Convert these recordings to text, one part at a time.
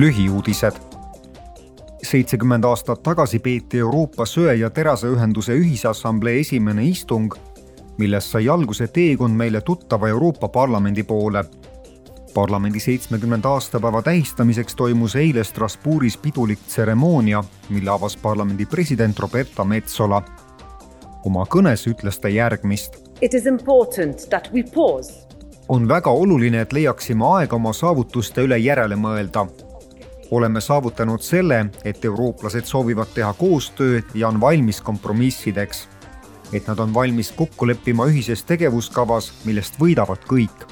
lühiuudised. seitsekümmend aastat tagasi peeti Euroopa söe- ja teraseühenduse ühisassamblee esimene istung, millest sai alguse teekond meile tuttava Euroopa Parlamendi poole. parlamendi seitsmekümnenda aastapäeva tähistamiseks toimus eile Strasbourgis pidulik tseremoonia, mille avas parlamendi president Roberta Metsola. oma kõnes ütles ta järgmist. It is important that we pause on väga oluline, et leiaksime aega oma saavutuste üle järele mõelda. Oleme saavutanud selle, et eurooplased soovivad teha koostööd ja on valmis kompromissideks. et nad on valmis kokku leppima ühises tegevuskavas, millest võidavad kõik.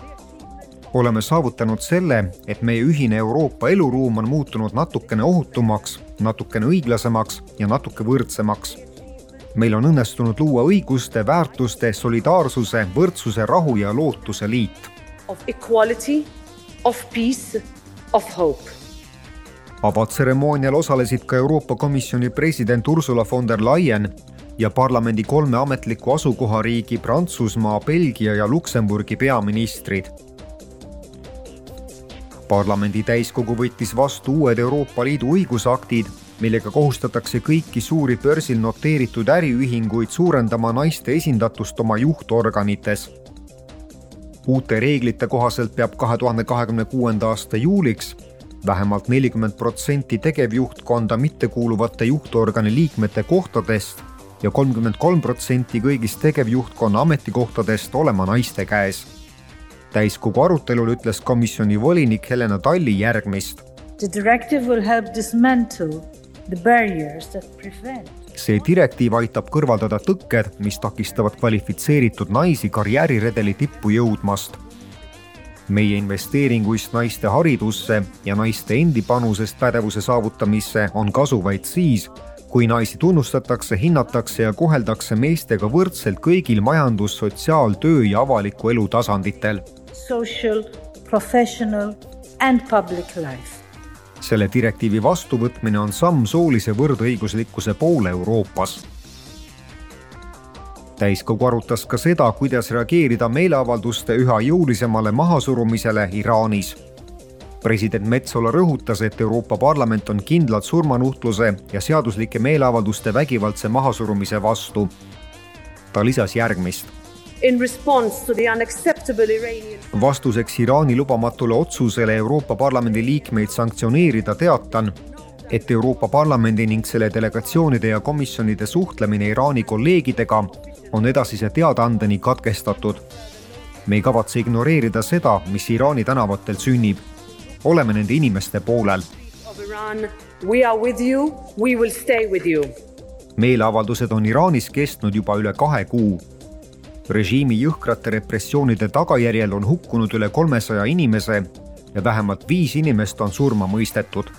oleme saavutanud selle, et meie ühine Euroopa eluruum on muutunud natukene ohutumaks, natukene õiglasemaks ja natuke võrdsemaks meil on õnnestunud luua õiguste, väärtuste, solidaarsuse, võrdsuse, rahu ja lootuse liit. of equality, of peace, of hope. Avatseremoonial osalesid ka Euroopa Komisjoni president Ursula von der Leyen ja parlamendi kolme ametliku asukohariigi Prantsusmaa, Belgia ja Luksemburgi peaministrid. parlamendi täiskogu võttis vastu uued Euroopa Liidu õigusaktid millega kohustatakse kõiki suuri börsil noteeritud äriühinguid suurendama naiste esindatust oma juhtorganites. uute reeglite kohaselt peab kahe tuhande kahekümne kuuenda aasta juuliks vähemalt nelikümmend protsenti tegevjuhtkonda mittekuuluvate juhtorgani liikmete kohtadest ja kolmkümmend kolm protsenti kõigist tegevjuhtkonna ametikohtadest olema naiste käes. täiskogu arutelul ütles komisjoni volinik Helena Talli järgmist see direktiiv aitab kõrvaldada tõkked, mis takistavad kvalifitseeritud naisi karjääriredeli tippu jõudmast. Meie investeeringuist naiste haridusse ja naiste endi panusest pädevuse saavutamisse on kasu vaid siis, kui naisi tunnustatakse, hinnatakse ja koheldakse meestega võrdselt kõigil majandus, sotsiaal, töö ja avaliku elu tasanditel. social, professional and public life. selle direktiivi vastuvõtmine on samm soolise võrdõiguslikkuse poole Euroopas. Täiskogu arutas ka seda, kuidas reageerida meeleavalduste üha jõulisemale mahasurumisele Iraanis. president Metsola rõhutas, et Euroopa Parlament on kindlalt surmanuhtluse ja seaduslike meeleavalduste vägivaldse mahasurumise vastu. ta lisas järgmist vastuseks Iraani lubamatule otsusele Euroopa Parlamendi liikmeid sanktsioneerida teatan, et Euroopa Parlamendi ning selle delegatsioonide ja komisjonide suhtlemine Iraani kolleegidega on edasise teadaandeni katkestatud. me ei kavatse ignoreerida seda, mis Iraani tänavatel sünnib. oleme nende inimeste poolel. meeleavaldused on Iraanis kestnud juba üle kahe kuu režiimi jõhkrate repressioonide tagajärjel on hukkunud üle kolmesaja inimese ja vähemalt viis inimest on surma mõistetud